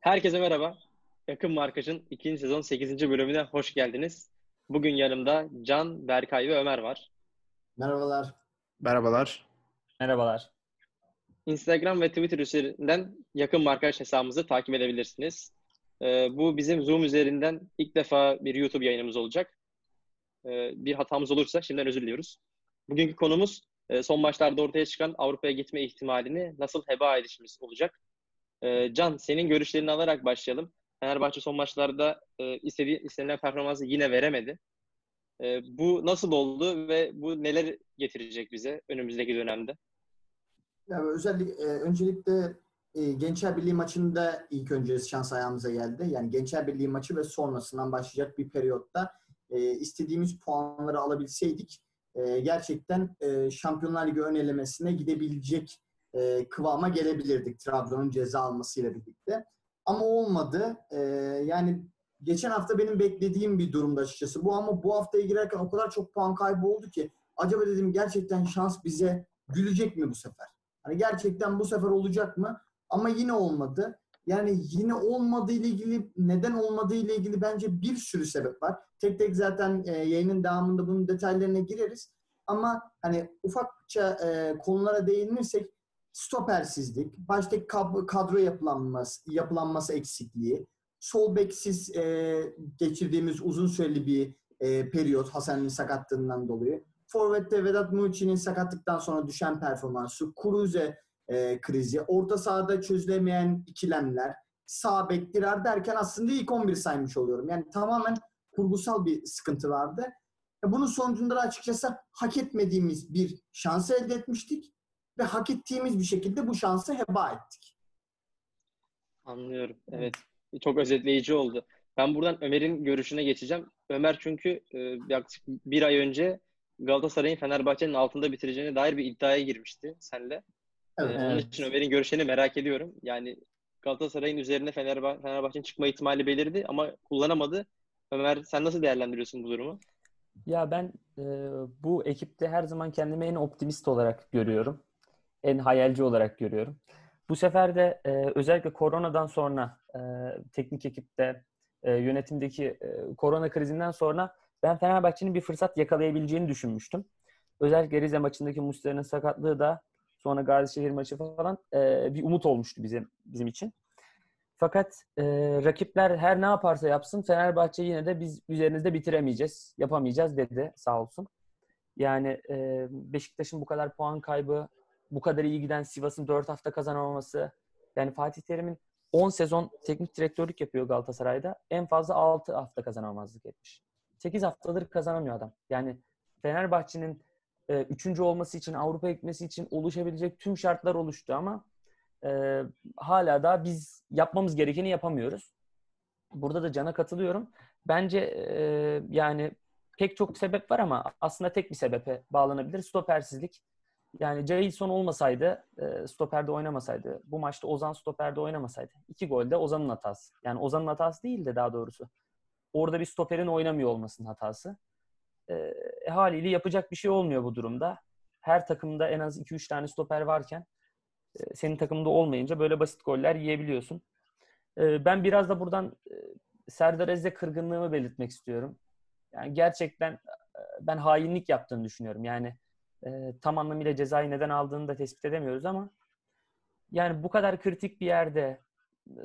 Herkese merhaba. Yakın Markaj'ın ikinci sezon 8. bölümüne hoş geldiniz. Bugün yanımda Can, Berkay ve Ömer var. Merhabalar. Merhabalar. Merhabalar. Instagram ve Twitter üzerinden Yakın Markaj hesabımızı takip edebilirsiniz. Ee, bu bizim Zoom üzerinden ilk defa bir YouTube yayınımız olacak. Ee, bir hatamız olursa şimdiden özür diliyoruz. Bugünkü konumuz e, son maçlarda ortaya çıkan Avrupa'ya gitme ihtimalini nasıl heba edişimiz olacak. Ee, Can, senin görüşlerini alarak başlayalım. Fenerbahçe son maçlarda e, istediği, istenilen performansı yine veremedi. E, bu nasıl oldu ve bu neler getirecek bize önümüzdeki dönemde? Yani özellikle e, öncelikle e, Gençler Birliği maçında ilk önce şans ayağımıza geldi. Yani Gençler Birliği maçı ve sonrasından başlayacak bir periyotta e, istediğimiz puanları alabilseydik e, gerçekten e, Şampiyonlar Ligi ön elemesine gidebilecek e, kıvama gelebilirdik Trabzon'un ceza almasıyla birlikte. Ama olmadı. E, yani geçen hafta benim beklediğim bir durumda açıkçası bu ama bu haftaya girerken o kadar çok puan kaybı oldu ki acaba dedim gerçekten şans bize gülecek mi bu sefer? Hani gerçekten bu sefer olacak mı? Ama yine olmadı. Yani yine olmadığı ile ilgili neden olmadığı ile ilgili bence bir sürü sebep var. Tek tek zaten e, yayının devamında bunun detaylarına gireriz. Ama hani ufakça e, konulara değinirsek stopersizlik, baştaki kadro yapılanması, yapılanması eksikliği, sol beksiz e, geçirdiğimiz uzun süreli bir e, periyot Hasan'ın sakatlığından dolayı. Forvet'te Vedat Muçi'nin sakatlıktan sonra düşen performansı, Kuruze e, krizi, orta sahada çözülemeyen ikilemler, sağ bektirer derken aslında ilk 11 saymış oluyorum. Yani tamamen kurgusal bir sıkıntı vardı. Bunun sonucunda da açıkçası hak etmediğimiz bir şansı elde etmiştik ve hak ettiğimiz bir şekilde bu şansı heba ettik. Anlıyorum. Evet. Çok özetleyici oldu. Ben buradan Ömer'in görüşüne geçeceğim. Ömer çünkü e, yaklaşık bir ay önce Galatasaray'ın Fenerbahçe'nin altında bitireceğine dair bir iddiaya girmişti senle. Evet. Ee, onun için Ömer'in görüşlerini merak ediyorum. Yani Galatasaray'ın üzerine Fenerbah Fenerbahçe'nin çıkma ihtimali belirdi ama kullanamadı. Ömer sen nasıl değerlendiriyorsun bu durumu? Ya ben e, bu ekipte her zaman kendimi en optimist olarak görüyorum. En hayalci olarak görüyorum. Bu sefer de e, özellikle koronadan sonra e, teknik ekipte e, yönetimdeki e, korona krizinden sonra ben Fenerbahçe'nin bir fırsat yakalayabileceğini düşünmüştüm. Özellikle Rize maçındaki Muslera'nın sakatlığı da sonra Gazişehir maçı falan e, bir umut olmuştu bizim bizim için. Fakat e, rakipler her ne yaparsa yapsın Fenerbahçe yine de biz üzerinizde bitiremeyeceğiz, yapamayacağız dedi sağ olsun. Yani e, Beşiktaş'ın bu kadar puan kaybı, bu kadar iyi giden Sivas'ın 4 hafta kazanamaması. Yani Fatih Terim'in 10 sezon teknik direktörlük yapıyor Galatasaray'da. En fazla 6 hafta kazanamazlık etmiş. 8 haftadır kazanamıyor adam. Yani Fenerbahçe'nin e, üçüncü olması için, Avrupa gitmesi için oluşabilecek tüm şartlar oluştu ama e, hala da biz yapmamız gerekeni yapamıyoruz. Burada da Can'a katılıyorum. Bence e, yani pek çok sebep var ama aslında tek bir sebebe bağlanabilir. Stopersizlik. Yani Jailson olmasaydı, e, stoperde oynamasaydı, bu maçta Ozan stoperde oynamasaydı. iki gol de Ozan'ın hatası. Yani Ozan'ın hatası değil de daha doğrusu. Orada bir stoperin oynamıyor olmasının hatası. E, e, haliyle yapacak bir şey olmuyor bu durumda. Her takımda en az 2-3 tane stoper varken e, senin takımında olmayınca böyle basit goller yiyebiliyorsun. E, ben biraz da buradan Serdar Ez'de kırgınlığımı belirtmek istiyorum. Yani gerçekten ben hainlik yaptığını düşünüyorum. Yani e, tam anlamıyla cezayı neden aldığını da tespit edemiyoruz ama yani bu kadar kritik bir yerde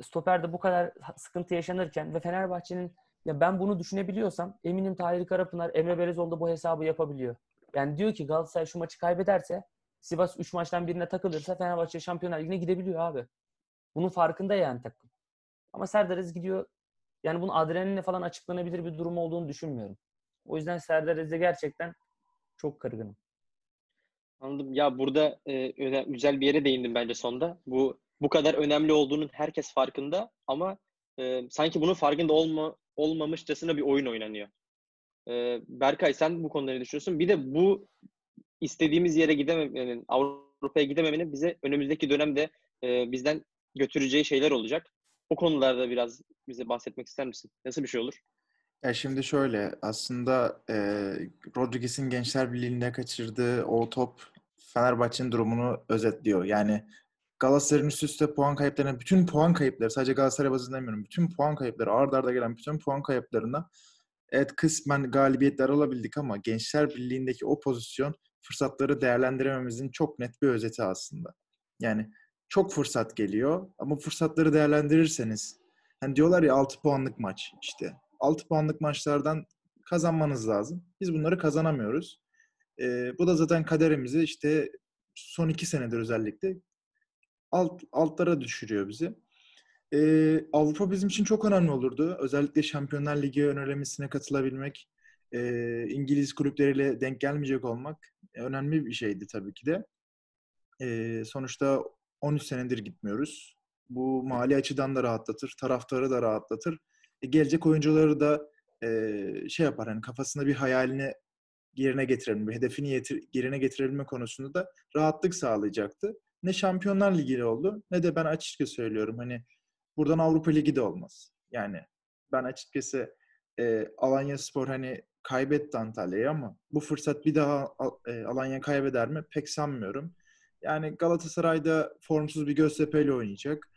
stoperde bu kadar sıkıntı yaşanırken ve Fenerbahçe'nin ya ben bunu düşünebiliyorsam eminim Tahir Karapınar, Emre Belezoğlu da bu hesabı yapabiliyor. Yani diyor ki Galatasaray şu maçı kaybederse Sivas 3 maçtan birine takılırsa Fenerbahçe Şampiyonlar Ligi'ne gidebiliyor abi. Bunun farkında yani takım. Ama Serdar Aziz gidiyor. Yani bunun adrenalinle falan açıklanabilir bir durum olduğunu düşünmüyorum. O yüzden Serdar Aziz'e gerçekten çok kırgınım. Anladım. Ya burada e, güzel bir yere değindim bence sonda. Bu bu kadar önemli olduğunun herkes farkında ama e, sanki bunun farkında olma olmamışçasına bir oyun oynanıyor. E, Berkay sen bu konuda ne düşünüyorsun? Bir de bu istediğimiz yere gidememenin, Avrupa'ya gidememenin bize önümüzdeki dönemde e, bizden götüreceği şeyler olacak. O konularda biraz bize bahsetmek ister misin? Nasıl bir şey olur? Ya şimdi şöyle aslında e, Rodriguez'in Gençler Birliği'nde kaçırdığı o top Fenerbahçe'nin durumunu özetliyor. Yani Galatasaray'ın üst üste puan kayıplarına, bütün puan kayıpları, sadece Galatasaray bazında demiyorum, bütün puan kayıpları, arda arda gelen bütün puan kayıplarına evet kısmen galibiyetler alabildik ama Gençler Birliği'ndeki o pozisyon fırsatları değerlendirememizin çok net bir özeti aslında. Yani çok fırsat geliyor ama fırsatları değerlendirirseniz hani diyorlar ya 6 puanlık maç işte. 6 puanlık maçlardan kazanmanız lazım. Biz bunları kazanamıyoruz. Ee, bu da zaten kaderimizi işte son iki senedir özellikle alt altlara düşürüyor bizi. Ee, Avrupa bizim için çok önemli olurdu. Özellikle Şampiyonlar Ligi ön katılabilmek, e, İngiliz kulüpleriyle denk gelmeyecek olmak önemli bir şeydi tabii ki de. E, sonuçta 13 senedir gitmiyoruz. Bu mali açıdan da rahatlatır, taraftarı da rahatlatır. E, gelecek oyuncuları da e, şey yapar, hani kafasında bir hayalini yerine getirebilme, hedefini yetir, yerine getirebilme konusunda da rahatlık sağlayacaktı. Ne Şampiyonlar Ligi oldu ne de ben açıkça söylüyorum hani buradan Avrupa Ligi de olmaz. Yani ben açıkçası e, Alanya Spor hani kaybetti Antalya'yı ama bu fırsat bir daha e, Alanya kaybeder mi pek sanmıyorum. Yani Galatasaray'da formsuz bir Göztepe ile oynayacak.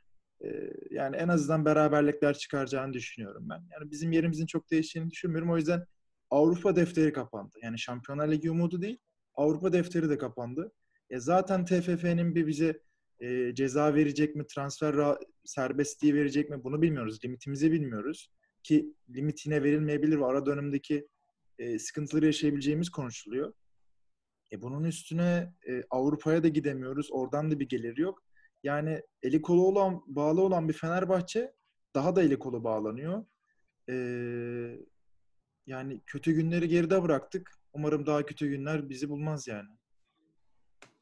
Yani en azından beraberlikler çıkaracağını düşünüyorum ben. Yani bizim yerimizin çok değiştiğini düşünmüyorum. O yüzden Avrupa defteri kapandı. Yani Şampiyonlar Ligi umudu değil, Avrupa defteri de kapandı. E zaten TFF'nin bir bize e, ceza verecek mi, transfer serbestliği verecek mi bunu bilmiyoruz. Limitimizi bilmiyoruz. Ki limit yine verilmeyebilir ve ara dönemdeki e, sıkıntıları yaşayabileceğimiz konuşuluyor. E bunun üstüne e, Avrupa'ya da gidemiyoruz. Oradan da bir gelir yok. Yani eli kolu olan, bağlı olan bir Fenerbahçe daha da eli kolu bağlanıyor. E, yani kötü günleri geride bıraktık. Umarım daha kötü günler bizi bulmaz yani.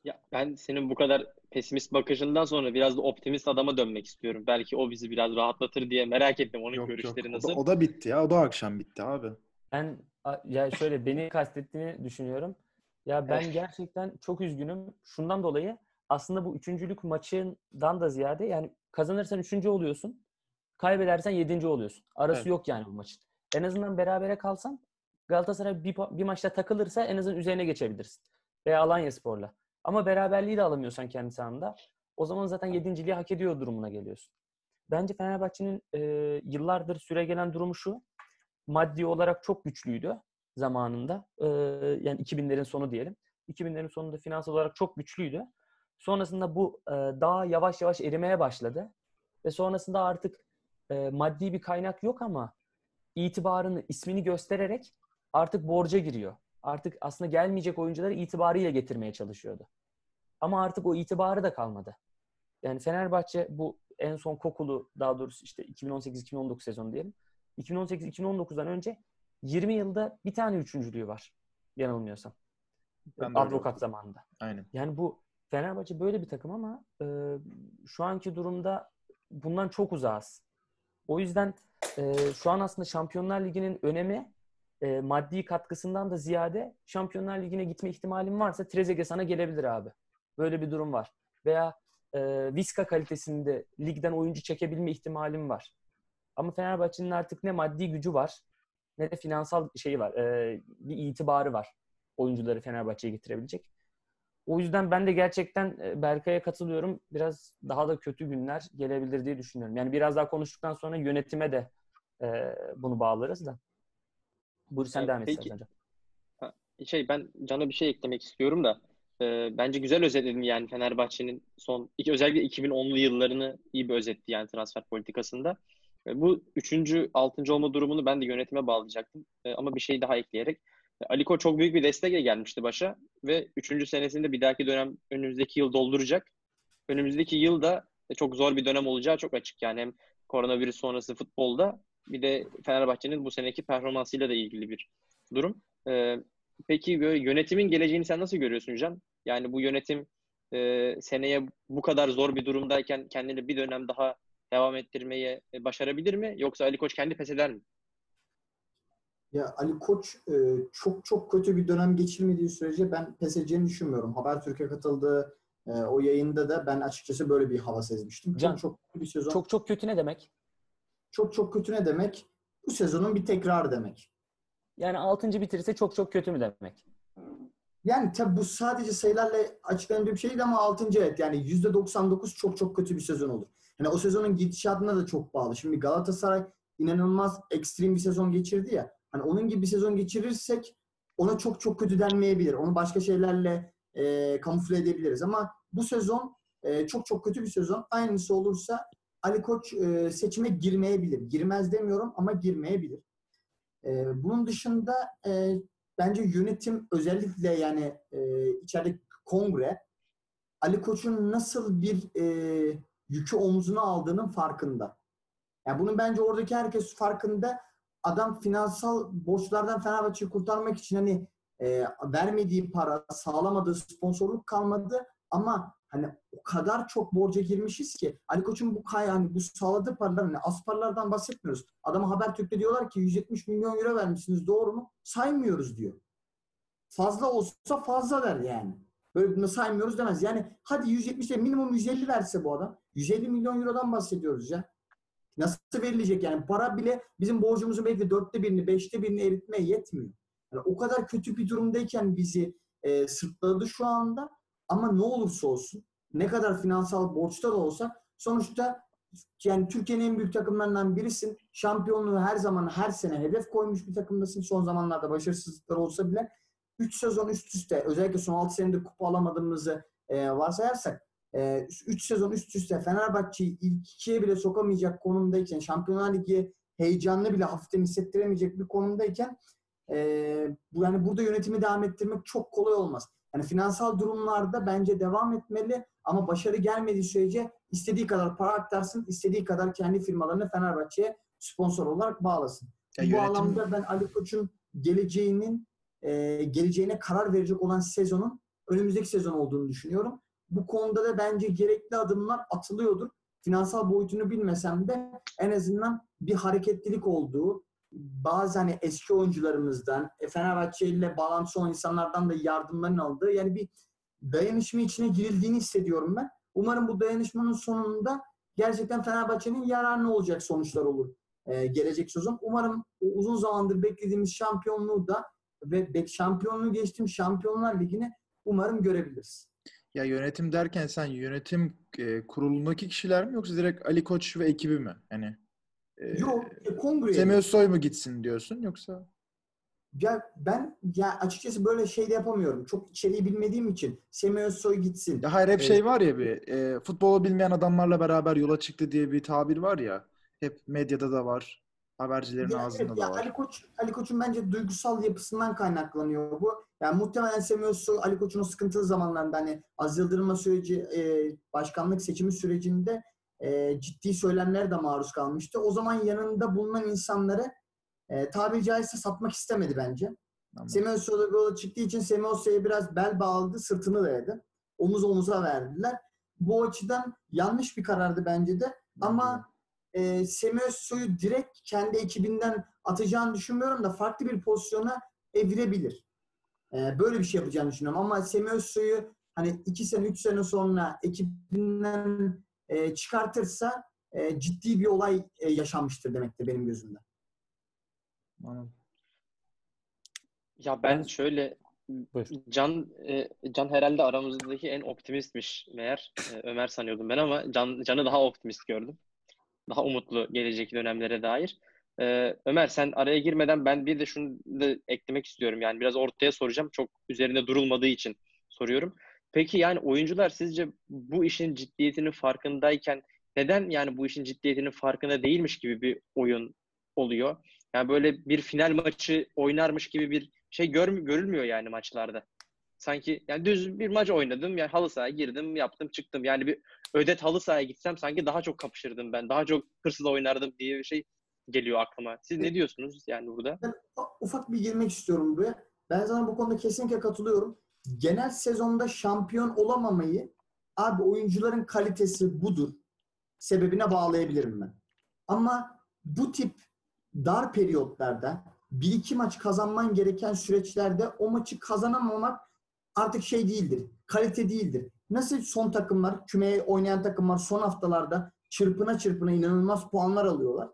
Ya ben senin bu kadar pesimist bakışından sonra biraz da optimist adama dönmek istiyorum. Belki o bizi biraz rahatlatır diye merak ettim. Onun yok, görüşleri yok. nasıl? O da, o da bitti ya. O da akşam bitti abi. Ben ya şöyle beni kastettiğini düşünüyorum. Ya ben gerçekten çok üzgünüm. Şundan dolayı aslında bu üçüncülük maçından da ziyade yani kazanırsan üçüncü oluyorsun. Kaybedersen yedinci oluyorsun. Arası evet. yok yani bu maçın. En azından berabere kalsan Galatasaray bir, bir maçta takılırsa en azından üzerine geçebilirsin. Veya Alanya Spor'la. Ama beraberliği de alamıyorsan kendi sahanda o zaman zaten yedinciliği hak ediyor durumuna geliyorsun. Bence Fenerbahçe'nin e, yıllardır süre gelen durumu şu. Maddi olarak çok güçlüydü zamanında. E, yani 2000'lerin sonu diyelim. 2000'lerin sonunda finansal olarak çok güçlüydü. Sonrasında bu e, daha yavaş yavaş erimeye başladı. Ve sonrasında artık e, maddi bir kaynak yok ama itibarını, ismini göstererek artık borca giriyor. Artık aslında gelmeyecek oyuncuları itibarıyla getirmeye çalışıyordu. Ama artık o itibarı da kalmadı. Yani Fenerbahçe bu en son kokulu daha doğrusu işte 2018-2019 sezonu diyelim. 2018-2019'dan önce 20 yılda bir tane üçüncülüğü var. Yanılmıyorsam. Ben Advokat zamanında. Aynen. Yani bu Fenerbahçe böyle bir takım ama e, şu anki durumda bundan çok uzağız. O yüzden e, şu an aslında Şampiyonlar Ligi'nin önemi e, maddi katkısından da ziyade Şampiyonlar Ligi'ne gitme ihtimalin varsa Trezeguet sana gelebilir abi. Böyle bir durum var. Veya e, Viska kalitesinde ligden oyuncu çekebilme ihtimalim var. Ama Fenerbahçe'nin artık ne maddi gücü var ne de finansal şeyi var. E, bir itibarı var. Oyuncuları Fenerbahçe'ye getirebilecek. O yüzden ben de gerçekten e, Berkay'a katılıyorum. Biraz daha da kötü günler gelebilir diye düşünüyorum. Yani biraz daha konuştuktan sonra yönetime de e, bunu bağlarız da. Buyur sen devam et. Şey ben Can'a bir şey eklemek istiyorum da e, bence güzel özetledin yani Fenerbahçe'nin son özellikle 2010'lu yıllarını iyi bir özetti yani transfer politikasında. E, bu üçüncü, altıncı olma durumunu ben de yönetime bağlayacaktım. E, ama bir şey daha ekleyerek. E, Aliko çok büyük bir destekle gelmişti başa ve üçüncü senesinde bir dahaki dönem önümüzdeki yıl dolduracak. Önümüzdeki yıl da çok zor bir dönem olacağı çok açık yani hem koronavirüs sonrası futbolda bir de Fenerbahçe'nin bu seneki performansıyla da ilgili bir durum. Ee, peki böyle yönetimin geleceğini sen nasıl görüyorsun Can? Yani bu yönetim e, seneye bu kadar zor bir durumdayken kendini bir dönem daha devam ettirmeyi e, başarabilir mi? Yoksa Ali Koç kendi pes eder mi? Ya Ali Koç e, çok çok kötü bir dönem geçirmediği sürece ben pes edeceğini düşünmüyorum. Habertürk'e katıldığı e, o yayında da ben açıkçası böyle bir hava sezmiştim. Can, çok çok bir sezon. Çok çok kötü ne demek? Çok çok kötü ne demek? Bu sezonun bir tekrarı demek. Yani 6. bitirirse çok çok kötü mü demek? Yani tabi bu sadece sayılarla açıklanabilir bir şey değil ama 6. evet yani %99 çok çok kötü bir sezon olur. Yani o sezonun gidişatına da çok bağlı. Şimdi Galatasaray inanılmaz ekstrem bir sezon geçirdi ya. Hani onun gibi bir sezon geçirirsek ona çok çok kötü denmeyebilir. Onu başka şeylerle e, kamufle edebiliriz. Ama bu sezon e, çok çok kötü bir sezon. Aynısı olursa Ali Koç e, seçime girmeyebilir. Girmez demiyorum ama girmeyebilir. E, bunun dışında e, bence yönetim özellikle yani e, içerideki kongre Ali Koç'un nasıl bir e, yükü omzuna aldığının farkında. Yani bunun bence oradaki herkes farkında. Adam finansal borçlardan Fenerbahçe'yi kurtarmak için hani e, vermediği para, sağlamadığı sponsorluk kalmadı ama hani o kadar çok borca girmişiz ki Ali Koç'un bu kay hani bu sağladığı paralar hani az paralardan bahsetmiyoruz. Adama Habertürk'te diyorlar ki 170 milyon euro vermişsiniz doğru mu? Saymıyoruz diyor. Fazla olsa fazla der yani. Böyle bunu saymıyoruz demez. Yani hadi 170 de minimum 150 verse bu adam. 150 milyon eurodan bahsediyoruz ya. Nasıl verilecek yani? Para bile bizim borcumuzun belki dörtte birini, beşte birini eritmeye yetmiyor. Yani o kadar kötü bir durumdayken bizi e, sırtladı şu anda. Ama ne olursa olsun, ne kadar finansal borçta da olsa sonuçta yani Türkiye'nin en büyük takımlarından birisin. Şampiyonluğu her zaman, her sene hedef koymuş bir takımdasın. Son zamanlarda başarısızlıklar olsa bile 3 sezon üst üste, özellikle son 6 senedir kupa alamadığımızı e, varsayarsak 3 e, sezon üst üste Fenerbahçe'yi ilk ikiye bile sokamayacak konumdayken, Şampiyonlar Ligi heyecanlı bile hafiften hissettiremeyecek bir konumdayken e, bu yani burada yönetimi devam ettirmek çok kolay olmaz. Yani finansal durumlarda bence devam etmeli ama başarı gelmediği sürece istediği kadar para aktarsın, istediği kadar kendi firmalarını Fenerbahçe'ye sponsor olarak bağlasın. Ya bu yönetim... bağlamda ben Ali Koç'un geleceğinin e, geleceğine karar verecek olan sezonun önümüzdeki sezon olduğunu düşünüyorum. Bu konuda da bence gerekli adımlar atılıyordur. Finansal boyutunu bilmesem de en azından bir hareketlilik olduğu, bazı hani eski oyuncularımızdan, e, Fenerbahçe ile bağlantısı olan insanlardan da yardımların aldığı yani bir dayanışma içine girildiğini hissediyorum ben. Umarım bu dayanışmanın sonunda gerçekten Fenerbahçe'nin yararına olacak sonuçlar olur ee, gelecek sezon. Umarım uzun zamandır beklediğimiz şampiyonluğu da ve şampiyonluğu geçtim Şampiyonlar Ligi'ni umarım görebiliriz. Ya yönetim derken sen yönetim e, kurulundaki kişiler mi yoksa direkt Ali Koç ve ekibi mi? Yani e, Yok, e, kongre. Semih Soy mu gitsin diyorsun yoksa? Ya ben ya açıkçası böyle şey de yapamıyorum. Çok içeriği bilmediğim için Semih Soy gitsin. Ya hayır hep ee, şey var ya bir e, futbolu bilmeyen adamlarla beraber yola çıktı diye bir tabir var ya. Hep medyada da var. Habercilerin ya, ağzında evet, da ya var. Ali Koç Ali Koç'un bence duygusal yapısından kaynaklanıyor bu. Yani muhtemelen Semih Soy Ali Koç'un o sıkıntılı zamanlarında hani Az Yıldırım'a süreci e, başkanlık seçimi sürecinde e, ciddi söylemlere de maruz kalmıştı. O zaman yanında bulunan insanları e, tabiri caizse satmak istemedi bence. Tamam. Özsoy'la yola çıktığı için Semih Özsoy'a biraz bel bağladı, sırtını verdi. Omuz omuza verdiler. Bu açıdan yanlış bir karardı bence de. Ama e, Semih Özsoy'u direkt kendi ekibinden atacağını düşünmüyorum da farklı bir pozisyona evirebilir. E, böyle bir şey yapacağını düşünüyorum. Ama Semih Özsoy'u hani iki sene, üç sene sonra ekibinden e, çıkartırsa e, ciddi bir olay e, yaşanmıştır demektir benim gözümde. Ya ben şöyle Can e, Can herhalde aramızdaki en optimistmiş meğer. E, Ömer sanıyordum ben ama Can Can'ı daha optimist gördüm. Daha umutlu gelecek dönemlere dair. E, Ömer sen araya girmeden ben bir de şunu da eklemek istiyorum. Yani biraz ortaya soracağım. Çok üzerinde durulmadığı için soruyorum. Peki yani oyuncular sizce bu işin ciddiyetinin farkındayken neden yani bu işin ciddiyetinin farkında değilmiş gibi bir oyun oluyor? Yani böyle bir final maçı oynarmış gibi bir şey gör, görülmüyor yani maçlarda. Sanki yani düz bir maç oynadım. Yani halı sahaya girdim, yaptım, çıktım. Yani bir ödet halı sahaya gitsem sanki daha çok kapışırdım ben. Daha çok hırsız oynardım diye bir şey geliyor aklıma. Siz ne diyorsunuz yani burada? Ben ufak bir girmek istiyorum buraya. Ben sana bu konuda kesinlikle katılıyorum genel sezonda şampiyon olamamayı abi oyuncuların kalitesi budur sebebine bağlayabilirim ben. Ama bu tip dar periyotlarda bir iki maç kazanman gereken süreçlerde o maçı kazanamamak artık şey değildir. Kalite değildir. Nasıl son takımlar, kümeye oynayan takımlar son haftalarda çırpına çırpına inanılmaz puanlar alıyorlar.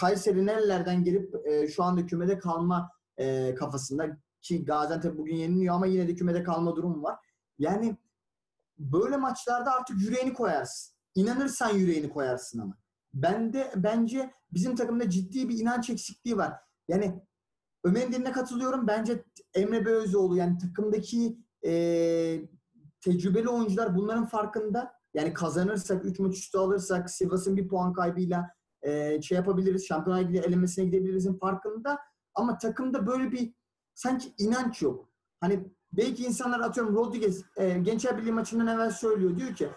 Kayseri nerelerden gelip e, şu anda kümede kalma e, kafasında ki Gaziantep bugün yeniliyor ama yine de kümede kalma durumu var. Yani böyle maçlarda artık yüreğini koyarsın. İnanırsan yüreğini koyarsın ama. Bende bence bizim takımda ciddi bir inanç eksikliği var. Yani Ömer'in dediğine katılıyorum. Bence Emre Belözoğlu yani takımdaki e, tecrübeli oyuncular bunların farkında. Yani kazanırsak, 3 maç üstü alırsak, Sivas'ın bir puan kaybıyla e, şey yapabiliriz. Şampiyonlar Ligi elemesine gidebilirizin farkında. Ama takımda böyle bir sanki inanç yok. Hani belki insanlar atıyorum Rodriguez e, Gençler Birliği maçından evvel söylüyor. Diyor ki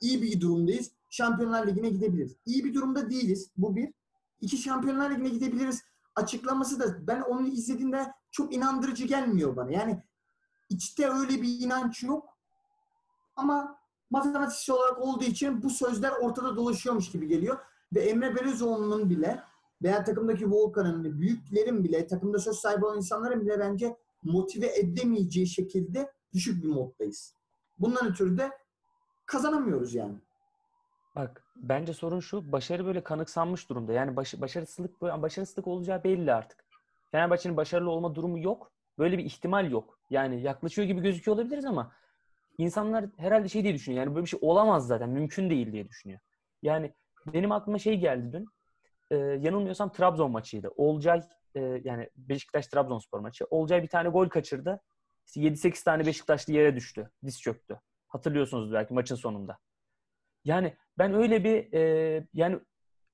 iyi bir durumdayız. Şampiyonlar Ligi'ne gidebiliriz. İyi bir durumda değiliz. Bu bir. İki Şampiyonlar Ligi'ne gidebiliriz. Açıklaması da ben onu izlediğimde çok inandırıcı gelmiyor bana. Yani içte öyle bir inanç yok. Ama matematiksel olarak olduğu için bu sözler ortada dolaşıyormuş gibi geliyor. Ve Emre Belözoğlu'nun bile veya takımdaki Volkan'ın, büyüklerin bile, takımda söz sahibi olan insanların bile bence motive edemeyeceği şekilde düşük bir moddayız. Bundan ötürü de kazanamıyoruz yani. Bak bence sorun şu başarı böyle kanıksanmış durumda. Yani baş, başarısızlık başarısızlık olacağı belli artık. Fenerbahçe'nin başarılı olma durumu yok. Böyle bir ihtimal yok. Yani yaklaşıyor gibi gözüküyor olabiliriz ama insanlar herhalde şey diye düşünüyor. Yani böyle bir şey olamaz zaten. Mümkün değil diye düşünüyor. Yani benim aklıma şey geldi dün. Ee, yanılmıyorsam Trabzon maçıydı. Olcay e, yani Beşiktaş Trabzonspor maçı. Olcay bir tane gol kaçırdı. 7-8 tane Beşiktaşlı yere düştü. Diz çöktü. Hatırlıyorsunuz belki maçın sonunda. Yani ben öyle bir e, yani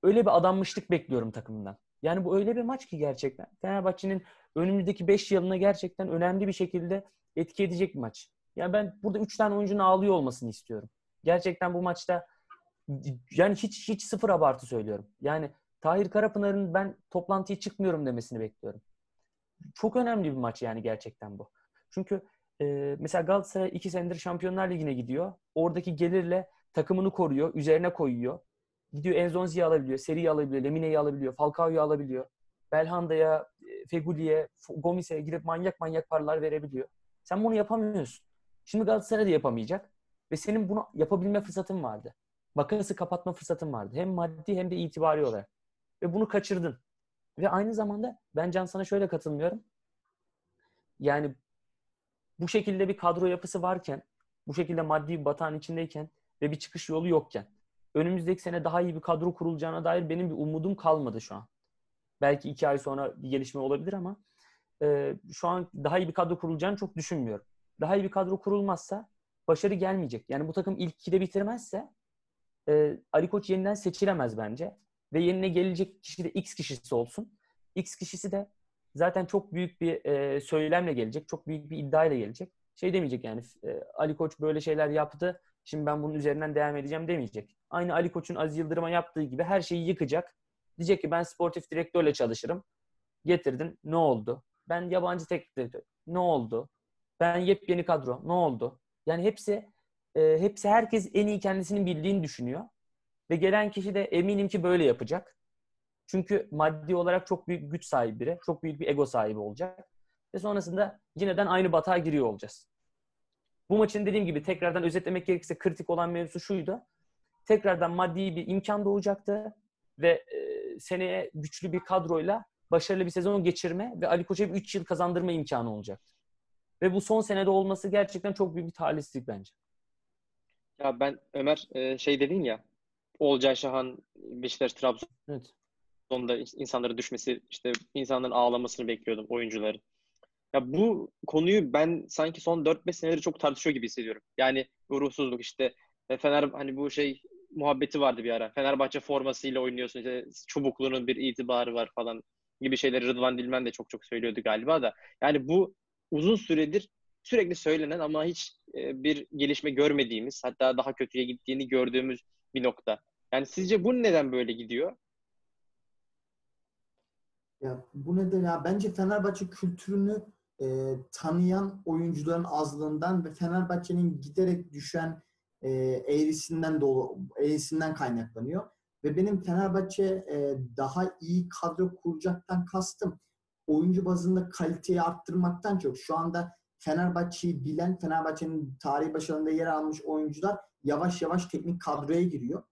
öyle bir adanmışlık bekliyorum takımından. Yani bu öyle bir maç ki gerçekten. Fenerbahçe'nin önümüzdeki 5 yılına gerçekten önemli bir şekilde etki edecek bir maç. Yani ben burada 3 tane oyuncunun ağlıyor olmasını istiyorum. Gerçekten bu maçta yani hiç hiç sıfır abartı söylüyorum. Yani Tahir Karapınar'ın ben toplantıya çıkmıyorum demesini bekliyorum. Çok önemli bir maç yani gerçekten bu. Çünkü e, mesela Galatasaray iki senedir Şampiyonlar Ligi'ne gidiyor. Oradaki gelirle takımını koruyor, üzerine koyuyor. Gidiyor Enzonzi'yi alabiliyor, Seri'yi alabiliyor, Lemine'yi alabiliyor, Falcao'yu alabiliyor. Belhanda'ya, e, Feguli'ye, Gomis'e gidip manyak manyak paralar verebiliyor. Sen bunu yapamıyorsun. Şimdi Galatasaray da yapamayacak. Ve senin bunu yapabilme fırsatın vardı. Makası kapatma fırsatın vardı. Hem maddi hem de itibari olarak. Ve bunu kaçırdın. Ve aynı zamanda ben Can sana şöyle katılmıyorum. Yani bu şekilde bir kadro yapısı varken, bu şekilde maddi bir batağın içindeyken ve bir çıkış yolu yokken önümüzdeki sene daha iyi bir kadro kurulacağına dair benim bir umudum kalmadı şu an. Belki iki ay sonra bir gelişme olabilir ama e, şu an daha iyi bir kadro kurulacağını çok düşünmüyorum. Daha iyi bir kadro kurulmazsa başarı gelmeyecek. Yani bu takım ilk ikide bitirmezse e, Ali Koç yeniden seçilemez bence. Ve yerine gelecek kişi de X kişisi olsun. X kişisi de zaten çok büyük bir e, söylemle gelecek. Çok büyük bir iddiayla gelecek. Şey demeyecek yani e, Ali Koç böyle şeyler yaptı. Şimdi ben bunun üzerinden devam edeceğim demeyecek. Aynı Ali Koç'un Aziz Yıldırım'a yaptığı gibi her şeyi yıkacak. Diyecek ki ben sportif direktörle çalışırım. Getirdin. Ne oldu? Ben yabancı teknik direktör. Ne oldu? Ben yepyeni kadro. Ne oldu? Yani hepsi e, hepsi herkes en iyi kendisinin bildiğini düşünüyor. Ve gelen kişi de eminim ki böyle yapacak. Çünkü maddi olarak çok büyük güç sahibi biri. Çok büyük bir ego sahibi olacak. Ve sonrasında yineden aynı batağa giriyor olacağız. Bu maçın dediğim gibi tekrardan özetlemek gerekirse kritik olan mevzu şuydu. Tekrardan maddi bir imkan doğacaktı ve e, seneye güçlü bir kadroyla başarılı bir sezon geçirme ve Ali Koç'a bir 3 yıl kazandırma imkanı olacaktı. Ve bu son senede olması gerçekten çok büyük bir talihsizlik bence. Ya ben Ömer e, şey dedin ya Olcay Şahan Beşiktaş Trabzon'da evet. insanların düşmesi işte insanların ağlamasını bekliyordum oyuncuların. Ya bu konuyu ben sanki son 4-5 senedir çok tartışıyor gibi hissediyorum. Yani ruhsuzluk işte e, Fener hani bu şey muhabbeti vardı bir ara. Fenerbahçe formasıyla oynuyorsun işte çubukluğunun bir itibarı var falan gibi şeyleri Rıdvan Dilmen de çok çok söylüyordu galiba da. Yani bu uzun süredir sürekli söylenen ama hiç e, bir gelişme görmediğimiz hatta daha kötüye gittiğini gördüğümüz bir nokta. Yani sizce bu neden böyle gidiyor? Ya bu neden ya bence Fenerbahçe kültürünü e, tanıyan oyuncuların azlığından ve Fenerbahçe'nin giderek düşen e, eğrisinden dolu eğrisinden kaynaklanıyor. Ve benim Fenerbahçe e, daha iyi kadro kuracaktan kastım oyuncu bazında kaliteyi arttırmaktan çok şu anda Fenerbahçe'yi bilen, Fenerbahçe'nin tarihi başarında yer almış oyuncular yavaş yavaş teknik kadroya giriyor.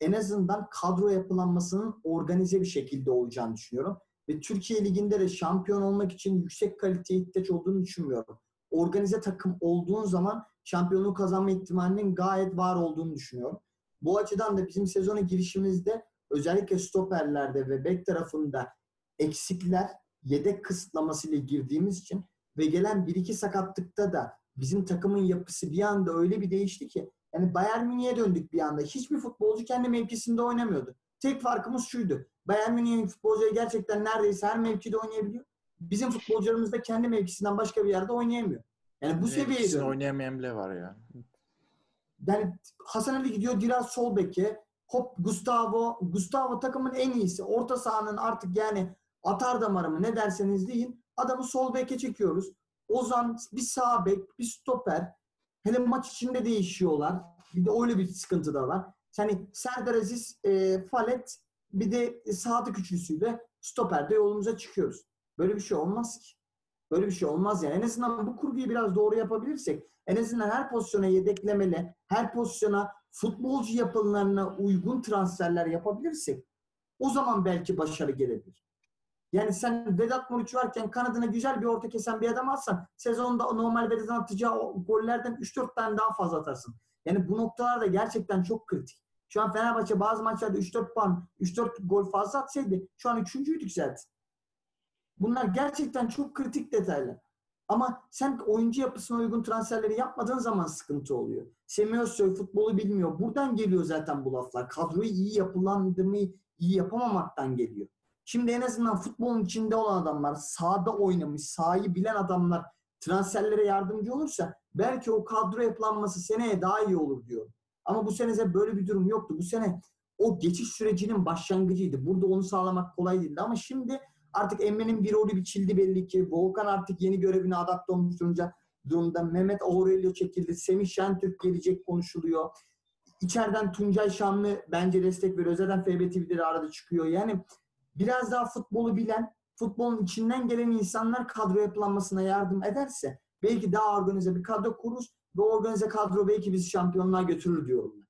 En azından kadro yapılanmasının organize bir şekilde olacağını düşünüyorum. ve Türkiye Ligi'nde de şampiyon olmak için yüksek kaliteye ihtiyaç olduğunu düşünmüyorum. Organize takım olduğun zaman şampiyonluğu kazanma ihtimalinin gayet var olduğunu düşünüyorum. Bu açıdan da bizim sezona girişimizde özellikle stoperlerde ve bek tarafında eksikler, yedek kısıtlamasıyla girdiğimiz için ve gelen bir iki sakatlıkta da bizim takımın yapısı bir anda öyle bir değişti ki yani Bayern Münih'e döndük bir anda. Hiçbir futbolcu kendi mevkisinde oynamıyordu. Tek farkımız şuydu. Bayern Münih'in futbolcuları gerçekten neredeyse her mevkide oynayabiliyor. Bizim futbolcularımız da kendi mevkisinden başka bir yerde oynayamıyor. Yani bu seviyeye döndük. oynayamayan bile var ya. Yani Hasan Ali gidiyor Diraz sol beke. Hop Gustavo. Gustavo takımın en iyisi. Orta sahanın artık yani atar damarı mı ne derseniz deyin. Adamı sol beke çekiyoruz. Ozan bir sağ bek, bir stoper. Hele maç içinde değişiyorlar. Bir de öyle bir sıkıntı da var. Yani Serdar Aziz, e, Falet bir de Sadık üçlüsüyle stoperde yolumuza çıkıyoruz. Böyle bir şey olmaz ki. Böyle bir şey olmaz yani. En azından bu kurguyu biraz doğru yapabilirsek en azından her pozisyona yedeklemeli, her pozisyona futbolcu yapılarına uygun transferler yapabilirsek o zaman belki başarı gelebilir. Yani sen Vedat Muriç varken kanadına güzel bir orta kesen bir adam alsan sezonda normal Vedat'ın atacağı o gollerden 3-4 tane daha fazla atarsın. Yani bu noktalarda gerçekten çok kritik. Şu an Fenerbahçe bazı maçlarda 3-4 puan, 3-4 gol fazla atsaydı şu an üçüncüydük zaten. Bunlar gerçekten çok kritik detaylar. Ama sen oyuncu yapısına uygun transferleri yapmadığın zaman sıkıntı oluyor. Semih futbolu bilmiyor. Buradan geliyor zaten bu laflar. Kadroyu iyi yapılandırmayı iyi yapamamaktan geliyor. Şimdi en azından futbolun içinde olan adamlar, sahada oynamış, sahayı bilen adamlar transferlere yardımcı olursa belki o kadro yapılanması seneye daha iyi olur diyor. Ama bu sene böyle bir durum yoktu. Bu sene o geçiş sürecinin başlangıcıydı. Burada onu sağlamak kolay değildi. Ama şimdi artık Emre'nin bir rolü biçildi belli ki. Volkan artık yeni görevine adapte olmuş durumda. Mehmet Aurelio çekildi. Semih Şentürk gelecek konuşuluyor. İçeriden Tuncay Şanlı bence destek veriyor. Zaten FB TV'de arada çıkıyor. Yani biraz daha futbolu bilen, futbolun içinden gelen insanlar kadro yapılanmasına yardım ederse belki daha organize bir kadro kururuz ve organize kadro belki bizi şampiyonluğa götürür diyorum ben.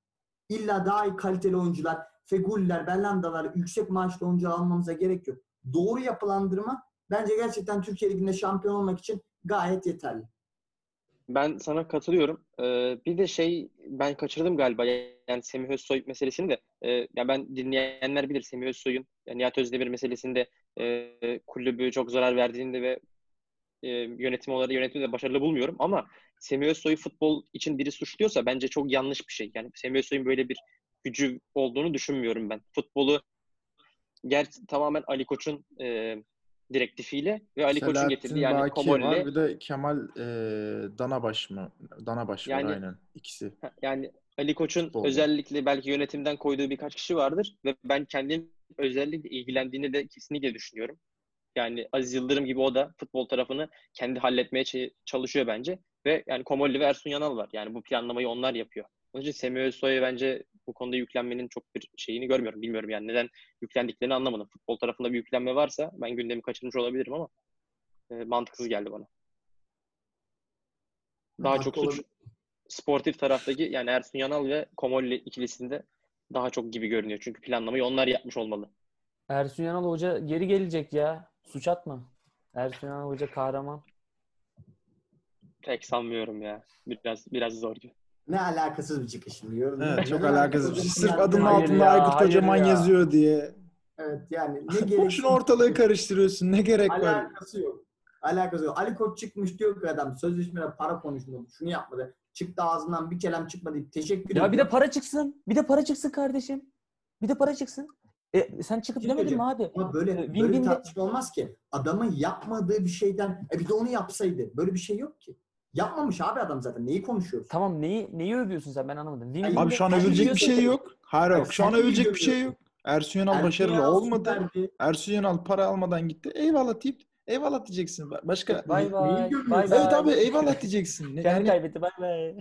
İlla daha iyi kaliteli oyuncular, Feguliler, Bellandalar, yüksek maaşlı oyuncular almamıza gerek yok. Doğru yapılandırma bence gerçekten Türkiye Ligi'nde şampiyon olmak için gayet yeterli. Ben sana katılıyorum. Ee, bir de şey ben kaçırdım galiba yani Semih Özsoy meselesini de. Ee, ya ben dinleyenler bilir Semih Özsoy'un Nihat Özdemir meselesinde e, kulübü çok zarar verdiğinde ve e, yönetim olarak yönetimi de başarılı bulmuyorum ama Semih Özsoy'u futbol için biri suçluyorsa bence çok yanlış bir şey. Yani Semih Özsoy'un böyle bir gücü olduğunu düşünmüyorum ben. Futbolu ger tamamen Ali Koç'un e, direktifiyle ve Ali Koç'un getirdiği yani Baki Komol'le var. Bir de Kemal e, Danabaş mı? Danabaş Yani- var aynen. İkisi. Yani Ali Koç'un özellikle belki yönetimden koyduğu birkaç kişi vardır ve ben kendim özellikle ilgilendiğini de kesinlikle düşünüyorum. Yani Aziz Yıldırım gibi o da futbol tarafını kendi halletmeye çalışıyor bence. Ve yani Komolli ve Ersun Yanal var. Yani bu planlamayı onlar yapıyor. Onun için Semih Özsoy'a bence bu konuda yüklenmenin çok bir şeyini görmüyorum. Bilmiyorum yani neden yüklendiklerini anlamadım. Futbol tarafında bir yüklenme varsa ben gündemi kaçırmış olabilirim ama e, mantıksız geldi bana. Daha Haklı çok suç sportif taraftaki yani Ersun Yanal ve Komolli ikilisinde daha çok gibi görünüyor. Çünkü planlamayı onlar yapmış olmalı. Ersun Yanal Hoca geri gelecek ya. Suç atma. Ersun Yanal Hoca kahraman. Pek sanmıyorum ya. Biraz biraz zor gibi. Ne alakasız bir çıkış şimdi mü? Evet, çok alakasız. bir şey. Sırf adının Hayır altında ya, Aykut hayır Kocaman ya. yazıyor diye. Evet yani ne gerek Boşuna ortalığı karıştırıyorsun. Ne gerek var? Alakası yok. Alakası yok. Ali Koç çıkmış diyor ki adam sözleşmede para konuşmadı. Şunu yapmadı. Çıktı ağzından bir kelam çıkmadı. Teşekkür Ya bir de para çıksın. Bir de para çıksın kardeşim. Bir de para çıksın. E, sen çıkıp şey demedin mi abi? Ama böyle, Ee, böyle bir Win-win'de- tartışma olmaz ki. Adamın yapmadığı bir şeyden e bir de onu yapsaydı. Böyle bir şey yok ki. Yapmamış abi adam zaten. Neyi konuşuyoruz? Tamam neyi neyi övüyorsun sen ben anlamadım. Win Abi şu an övülecek bir şey yok. Hayır yok. Şu an övülecek bir şey yok. Ersun Yanal başarılı olmadı. Ersun Yanal para almadan gitti. Eyvallah deyip eyvallah diyeceksin. Başka Bay bay. Bay bay. Evet abi eyvallah diyeceksin. Kendi Yani kaybetti bay bay.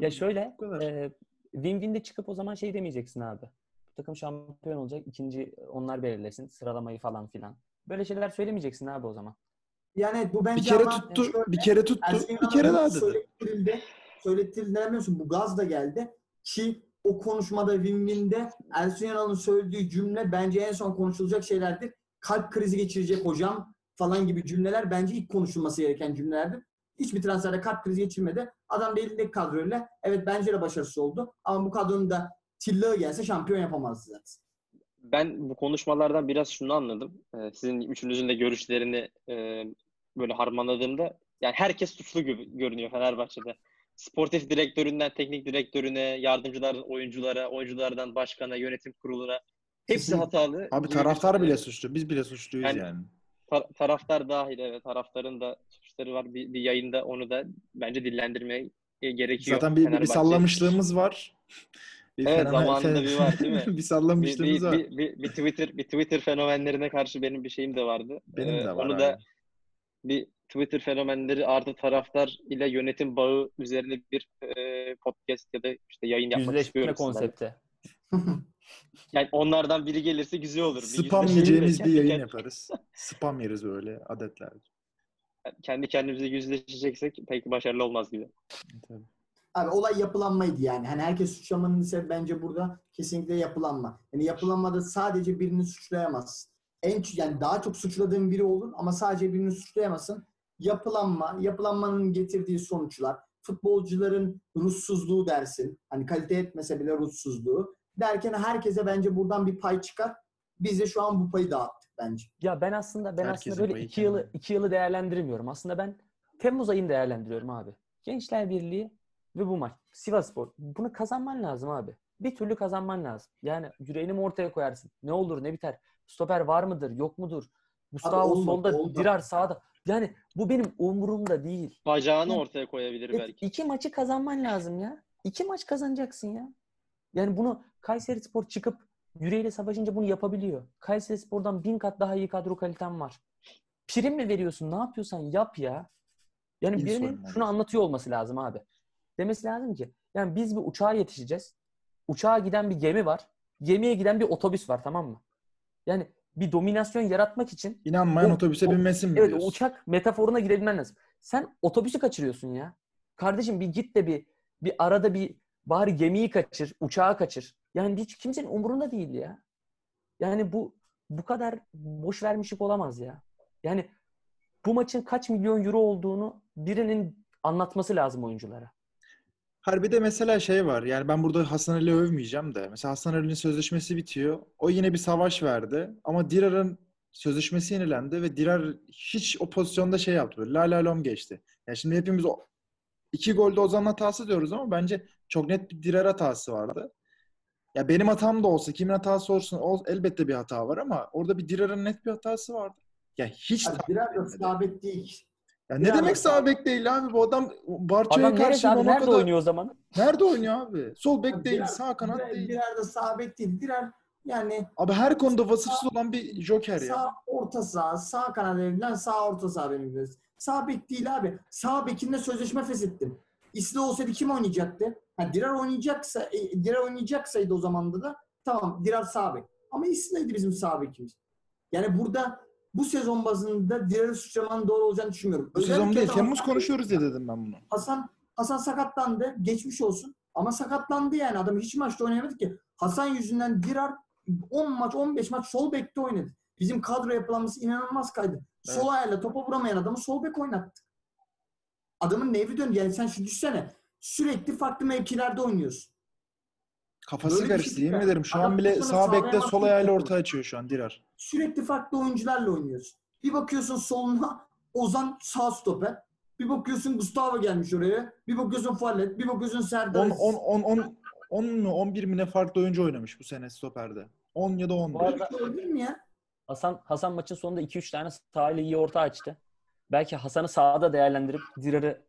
Ya şöyle, e, win-win'de çıkıp o zaman şey demeyeceksin abi. Bu takım şampiyon olacak, ikinci onlar belirlesin, sıralamayı falan filan. Böyle şeyler söylemeyeceksin abi o zaman. Yani bu bence bir kere ama tuttu, şöyle- bir kere tuttu, bir kere daha dedi. Söylettirildi. Söylettirildi demiyorsun. Bu gaz da geldi. Ki o konuşmada Win-Win'de Ersun Yanal'ın söylediği cümle bence en son konuşulacak şeylerdir. Kalp krizi geçirecek hocam falan gibi cümleler bence ilk konuşulması gereken cümlelerdi. Hiçbir transferde kalp krizi geçirmedi. Adam belirli kadroyla evet bence de başarısız oldu. Ama bu kadronun da tillığı gelse şampiyon yapamazdı zaten. Ben bu konuşmalardan biraz şunu anladım. Ee, sizin üçünüzün de görüşlerini e, böyle harmanladığımda yani herkes suçlu gibi görünüyor Fenerbahçe'de. Sportif direktöründen teknik direktörüne, yardımcılardan oyunculara, oyunculardan başkana, yönetim kuruluna hepsi Kesinlikle. hatalı. Abi taraftar bir- bile suçlu. Biz bile suçluyuz Yani- yani. Ta- taraftar dahil evet taraftarın da suçları var. Bir, bir yayında onu da bence dillendirmeye gerekiyor. Zaten bir, bir, bir sallamışlığımız var. Bir Evet, fenomen- zamanında bir var, değil mi? bir bir, sallamışlığımız bir, var. bir, bir, bir Twitter bir Twitter fenomenlerine karşı benim bir şeyim de vardı. Benim Ee, de var. Onu abi. da bir Twitter fenomenleri artı taraftar ile yönetim bağı üzerine bir e, podcast ya da işte yayın yapmak Yüzleşme istiyorum. sizlerle. konsepti. Yani onlardan biri gelirse güzel olur. Bir Spam yiyeceğimiz bir yayın yaparız. Spam yeriz öyle adetler. Kendi kendimize yüzleşeceksek pek başarılı olmaz gibi. Tabii. Abi olay yapılanmaydı yani. Hani herkes suçlamanın ise bence burada kesinlikle yapılanma. Yani yapılanmada sadece birini suçlayamazsın. En yani daha çok suçladığın biri olur ama sadece birini suçlayamazsın. Yapılanma, yapılanmanın getirdiği sonuçlar, futbolcuların ruhsuzluğu dersin. Hani kalite etmese bile ruhsuzluğu. Derken herkese bence buradan bir pay çıkar. Biz de şu an bu payı dağıttık bence. Ya ben aslında ben Herkesin aslında böyle iki yılı kendine. iki yılı değerlendirmiyorum. Aslında ben Temmuz ayını değerlendiriyorum abi. Gençler Birliği ve bu maç. Sivasspor. Bunu kazanman lazım abi. Bir türlü kazanman lazım. Yani yüreğini mi ortaya koyarsın? Ne olur ne biter? Stoper var mıdır? Yok mudur? Gustavo olmadı, solda, olmadı. Dirar sağda. Yani bu benim umurumda değil. Bacağını ortaya koyabilir Evet, belki. iki maçı kazanman lazım ya. İki maç kazanacaksın ya. Yani bunu Kayseri Spor çıkıp yüreğiyle savaşınca bunu yapabiliyor. Kayseri Spor'dan bin kat daha iyi kadro kaliten var. Prim mi veriyorsun? Ne yapıyorsan yap ya. Yani İyi birinin şunu anlatıyor olması lazım abi. Demesi lazım ki yani biz bir uçağa yetişeceğiz. Uçağa giden bir gemi var. Gemiye giden bir otobüs var tamam mı? Yani bir dominasyon yaratmak için İnanmayan O- otobüse o- binmesin mi Evet diyorsun? uçak metaforuna girebilmen lazım. Sen otobüsü kaçırıyorsun ya. Kardeşim bir git de bir bir arada bir bari gemiyi kaçır, uçağı kaçır. Yani hiç kimsenin umurunda değil ya. Yani bu bu kadar boş vermişlik olamaz ya. Yani bu maçın kaç milyon euro olduğunu birinin anlatması lazım oyunculara. Harbi'de mesela şey var. Yani ben burada Hasan Ali övmeyeceğim de. Mesela Hasan Ali'nin sözleşmesi bitiyor. O yine bir savaş verdi. Ama Dirar'ın sözleşmesi yenilendi ve Dirar hiç o pozisyonda şey yaptı. Böyle la la lom geçti. Yani şimdi hepimiz o iki golde Ozan'ın hatası diyoruz ama bence çok net bir Dirar hatası vardı. Ya benim hatam da olsa, kimin hatası olsun o, elbette bir hata var ama orada bir Dirar'ın net bir hatası vardı. Ya hiç takip biraz da sabit değil. Ya ne Dirar demek sağ sabit. bek değil abi? Bu adam Barça'ya karşı abi? Nerede oynuyor o zaman? Nerede oynuyor abi? Sol bek değil, Dirar- sağ kanat Dirar- değil. Dirar da sabit değil. Dirar yani Abi her konuda vasıfsız olan bir joker ya. Sağ orta saha, sağ kanat evlen, sağ orta saha benim bildiğim. Sağ bek değil abi. Sağ bekinde sözleşme feshettim. İsli olsaydı kim oynayacaktı? Ha, Dirar oynayacaksa, e, Dirar oynayacaksaydı o zaman da tamam Dirar sağ bek. Ama İsli'ydi bizim sağ bekimiz. Yani burada bu sezon bazında Dirar'ı suçlamanın doğru olacağını düşünmüyorum. Bu sezon değil, de Temmuz konuşuyoruz diye dedim ben bunu. Hasan Hasan sakatlandı. Geçmiş olsun. Ama sakatlandı yani. Adam hiç maçta oynayamadı ki. Hasan yüzünden Dirar 10 maç 15 maç sol bekte oynadı. Bizim kadro yapılanması inanılmaz kaydı. Sol Evet. ayağıyla topa vuramayan adamı sol bek oynattı. Adamın nevri döndü. Yani sen şu düşsene. Sürekli farklı mevkilerde oynuyorsun. Kafası Böyle karıştı şey yemin ederim. Şu Adam an bile sağ bekte sol ayağıyla orta açıyor şu an Dirar. Sürekli farklı oyuncularla oynuyorsun. Bir bakıyorsun soluna Ozan sağ stoper. Bir bakıyorsun Gustavo gelmiş oraya. Bir bakıyorsun Fallet. Bir bakıyorsun Serdar. 10 Aziz. 10 10 10 10 mu 11 mi ne farklı oyuncu oynamış bu sene stoperde. 10 ya da 11. Bu arada- olabilir mi ya? Hasan Hasan maçın sonunda 2-3 tane sahayla iyi orta açtı. Belki Hasan'ı sağda değerlendirip Dirar'ı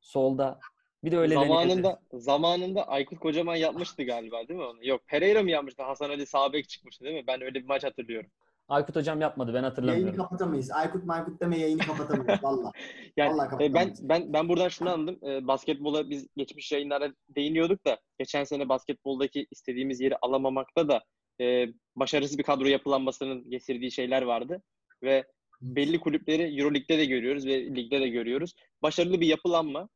solda. Bir de öyle zamanında zamanında Aykut Kocaman yapmıştı galiba değil mi onu? Yok Pereira mı yapmıştı? Hasan Ali sağ bek çıkmıştı değil mi? Ben öyle bir maç hatırlıyorum. Aykut hocam yapmadı ben Yayını hatırlamıyorum. kapatamayız. Aykut Maykut deme yayını kapatamayız valla. Yani Vallahi e, kapatamayız. ben ben ben buradan şunu anladım. E, basketbola biz geçmiş yayınlarda değiniyorduk da geçen sene basketboldaki istediğimiz yeri alamamakta da e, başarısız bir kadro yapılanmasının getirdiği şeyler vardı ve belli kulüpleri EuroLeague'de de görüyoruz ve ligde de görüyoruz. Başarılı bir yapılanma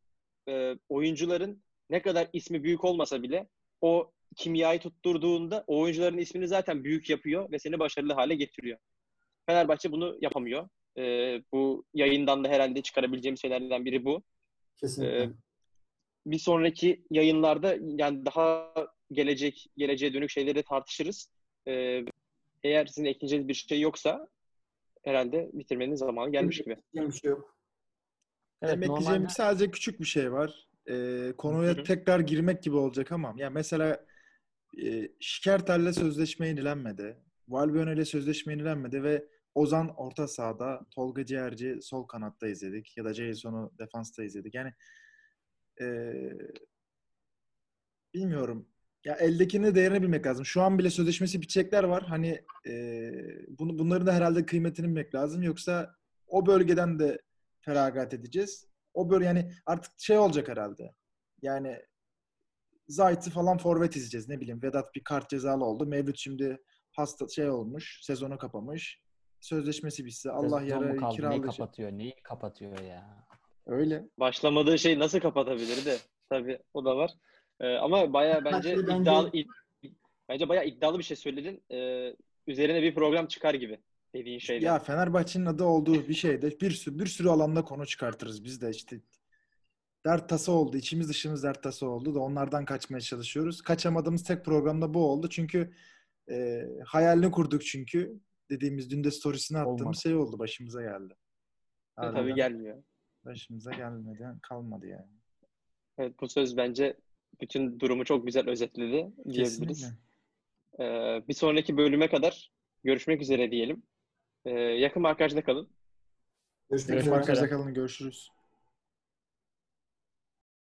e, oyuncuların ne kadar ismi büyük olmasa bile o kimyayı tutturduğunda o oyuncuların ismini zaten büyük yapıyor ve seni başarılı hale getiriyor. Fenerbahçe bunu yapamıyor. E, bu yayından da herhalde çıkarabileceğim şeylerden biri bu. Kesinlikle. Ee, bir sonraki yayınlarda yani daha gelecek geleceğe dönük şeyleri tartışırız. Ee, eğer sizin ekleyeceğiniz bir şey yoksa herhalde bitirmenin zamanı gelmiş gibi. Bir şey yok. Evet, Benim ekleyeceğim normalde sadece küçük bir şey var. Ee, konuya Hı hı. tekrar girmek gibi olacak ama ya mesela e, Şikertel'le sözleşme yenilenmedi. Valbuena sözleşme yenilenmedi ve Ozan orta sahada, Tolga Ciğerci sol kanatta izledik ya da Jason'u defansta izledik. Yani e, bilmiyorum. Ya eldekinin değerini bilmek lazım. Şu an bile sözleşmesi bitecekler var. Hani e, bunu bunların da herhalde kıymetini bilmek lazım. Yoksa o bölgeden de feragat edeceğiz. O böyle yani artık şey olacak herhalde. Yani Zayt'ı falan forvet izleyeceğiz. Ne bileyim Vedat bir kart cezalı oldu. Mevlüt şimdi hasta şey olmuş. Sezonu kapamış. Sözleşmesi bitse Allah yarı kaldı? Neyi kiralayacak. kapatıyor? Neyi kapatıyor ya? Öyle. Başlamadığı şey nasıl kapatabilir de tabii o da var. Ee, ama baya bence Bence- iddialı id- bence bayağı iddialı bir şey söyledin. Ee, üzerine bir program çıkar gibi dediğin şeyler. Ya Fenerbahçe'nin adı olduğu bir şeyde bir sürü bir sürü alanda konu çıkartırız biz de işte. Dert tası oldu. içimiz dışımız dert tası oldu da onlardan kaçmaya çalışıyoruz. Kaçamadığımız tek programda bu oldu. Çünkü e, hayalini kurduk çünkü. Dediğimiz dün de storiesini attığımız Olmadı. şey oldu. Başımıza geldi. tabii Harbiden gelmiyor. Başımıza gelmedi. Kalmadı yani. Evet, bu söz bence bütün durumu çok güzel özetledi diyebiliriz. Kesinlikle. Ee, bir sonraki bölüme kadar görüşmek üzere diyelim. Ee, yakın arkadaşta kalın. Görüşmek üzere. arkadaşlar kalın. Görüşürüz.